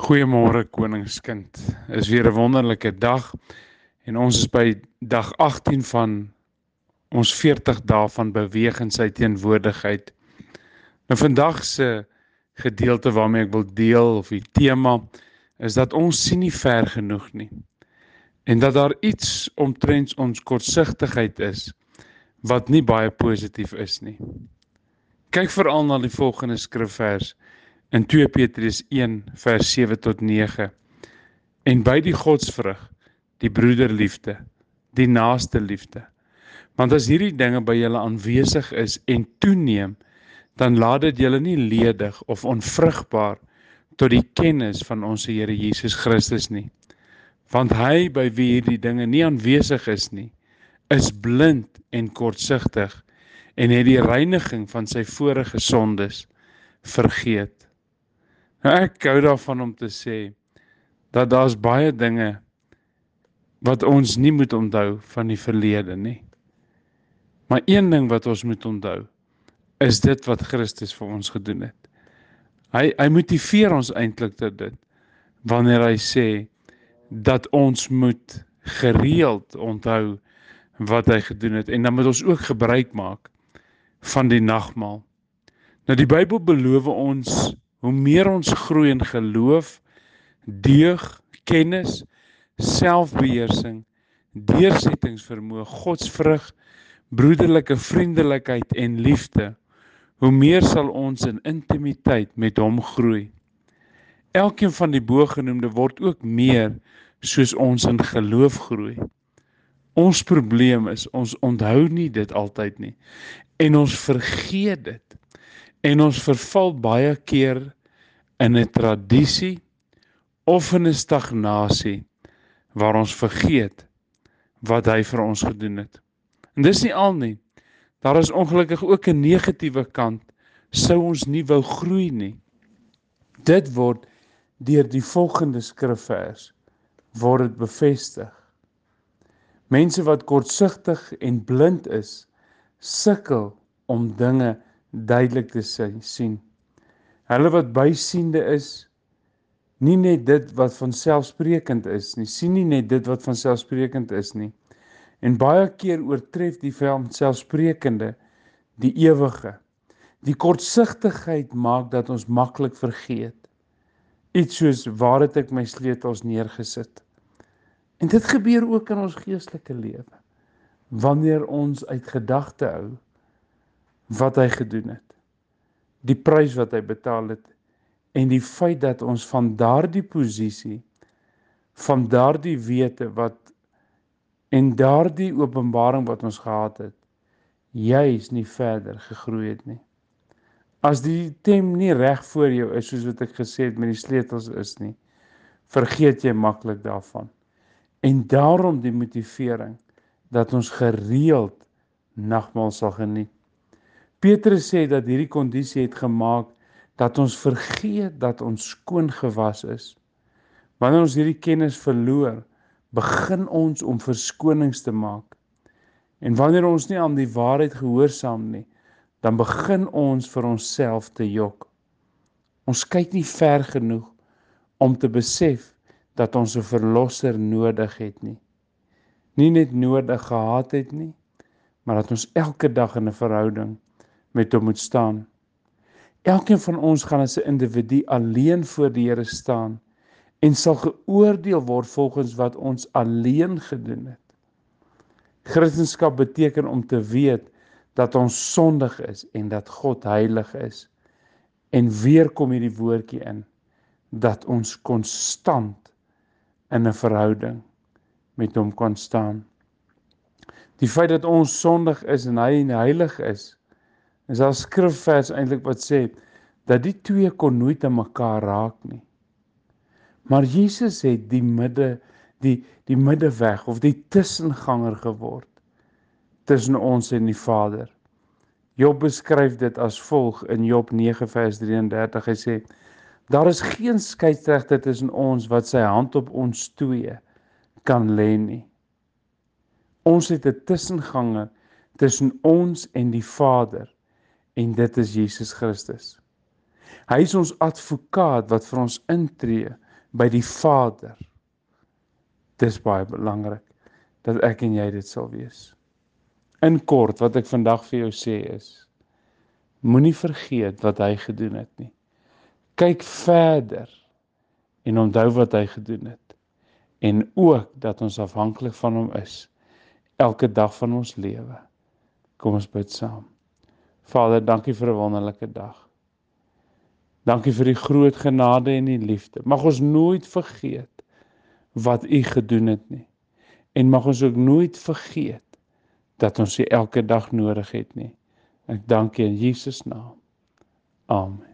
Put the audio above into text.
Goeiemôre koningskind. Is weer 'n wonderlike dag en ons is by dag 18 van ons 40 dae van beweeg in sy teenwoordigheid. Nou vandag se gedeelte waarmee ek wil deel of die tema is dat ons sien nie ver genoeg nie. En dat daar iets omtrent ons kortsigtigheid is wat nie baie positief is nie. Kyk veral na die volgende skrifvers in 2 Petrus 1 vers 7 tot 9 en by die godsvrug die broederliefde die naaste liefde. Want as hierdie dinge by julle aanwesig is en toeneem dan laat dit julle nie ledig of onvrugbaar tot die kennis van ons Here Jesus Christus nie. Want hy by wie hierdie dinge nie aanwesig is nie is blind en kortsigtig en het die reiniging van sy vorige sondes vergeet ek hou daarvan om te sê dat daar's baie dinge wat ons nie moet onthou van die verlede nie. Maar een ding wat ons moet onthou is dit wat Christus vir ons gedoen het. Hy hy motiveer ons eintlik tot dit wanneer hy sê dat ons moet gereeld onthou wat hy gedoen het en dan moet ons ook gebruik maak van die nagmaal. Nou die Bybel beloof ons hoe meer ons groei in geloof, deug, kennis, selfbeheersing, deursettingsvermoë, godsvrug, broederlike vriendelikheid en liefde, hoe meer sal ons in intimiteit met hom groei. Elkeen van die bogenoemde word ook meer soos ons in geloof groei. Ons probleem is ons onthou nie dit altyd nie en ons vergeet dit. En ons verval baie keer in 'n tradisie of in 'n stagnasie waar ons vergeet wat hy vir ons gedoen het. En dis nie al nie. Daar is ongelukkig ook 'n negatiewe kant sou ons nie wou groei nie. Dit word deur die volgende skrifvers word dit bevestig. Mense wat kortsigtig en blind is, sukkel om dinge duidelik te sien. Hulle wat bysiende is, nie net dit wat van selfsprekend is nie, sien nie net dit wat van selfsprekend is nie. En baie keer oortref die van selfsprekende die ewige. Die kortsigtigheid maak dat ons maklik vergeet. Iets soos waar het ek my sleutels neergesit? En dit gebeur ook in ons geestelike lewe. Wanneer ons uit gedagte hou wat hy gedoen het. Die prys wat hy betaal het en die feit dat ons van daardie posisie van daardie wete wat en daardie openbaring wat ons gehad het juis nie verder gegroei het nie. As die tem nie reg voor jou is soos wat ek gesê het met die sleutels is nie, vergeet jy maklik daarvan. En daarom die motivering dat ons gereeld nagmaal sal geniet. Petrus sê dat hierdie kondisie het gemaak dat ons vergeet dat ons skoon gewas is. Wanneer ons hierdie kennis verloor, begin ons om verskonings te maak. En wanneer ons nie aan die waarheid gehoorsaam nie, dan begin ons vir onsself te jok. Ons kyk nie ver genoeg om te besef dat ons 'n verlosser nodig het nie. Nie net nodig gehad het nie, maar dat ons elke dag in 'n verhouding met hom moet staan. Elkeen van ons gaan as 'n individu alleen voor die Here staan en sal geoordeel word volgens wat ons alleen gedoen het. Christendom beteken om te weet dat ons sondig is en dat God heilig is. En weer kom hierdie woordjie in dat ons konstant in 'n verhouding met hom kan staan. Die feit dat ons sondig is en hy heilig is, is daar skrifvers eintlik wat sê dat die twee kon nooit aan mekaar raak nie. Maar Jesus het die midde die die middeweg of die tussenganger geword tussen ons en die Vader. Job beskryf dit as volg in Job 9 vers 33. Hy sê daar is geen skeieregter tussen ons wat sy hand op ons twee kan lê nie. Ons het 'n tussenganger tussen ons en die Vader en dit is Jesus Christus. Hy is ons advokaat wat vir ons intree by die Vader. Dis baie belangrik dat ek en jy dit sal wees. In kort wat ek vandag vir jou sê is moenie vergeet wat hy gedoen het nie. Kyk verder en onthou wat hy gedoen het en ook dat ons afhanklik van hom is elke dag van ons lewe. Kom ons bid saam. Vader, dankie vir 'n wonderlike dag. Dankie vir die groot genade en die liefde. Mag ons nooit vergeet wat U gedoen het nie. En mag ons ook nooit vergeet dat ons U elke dag nodig het nie. Ek dank U in Jesus naam. Amen.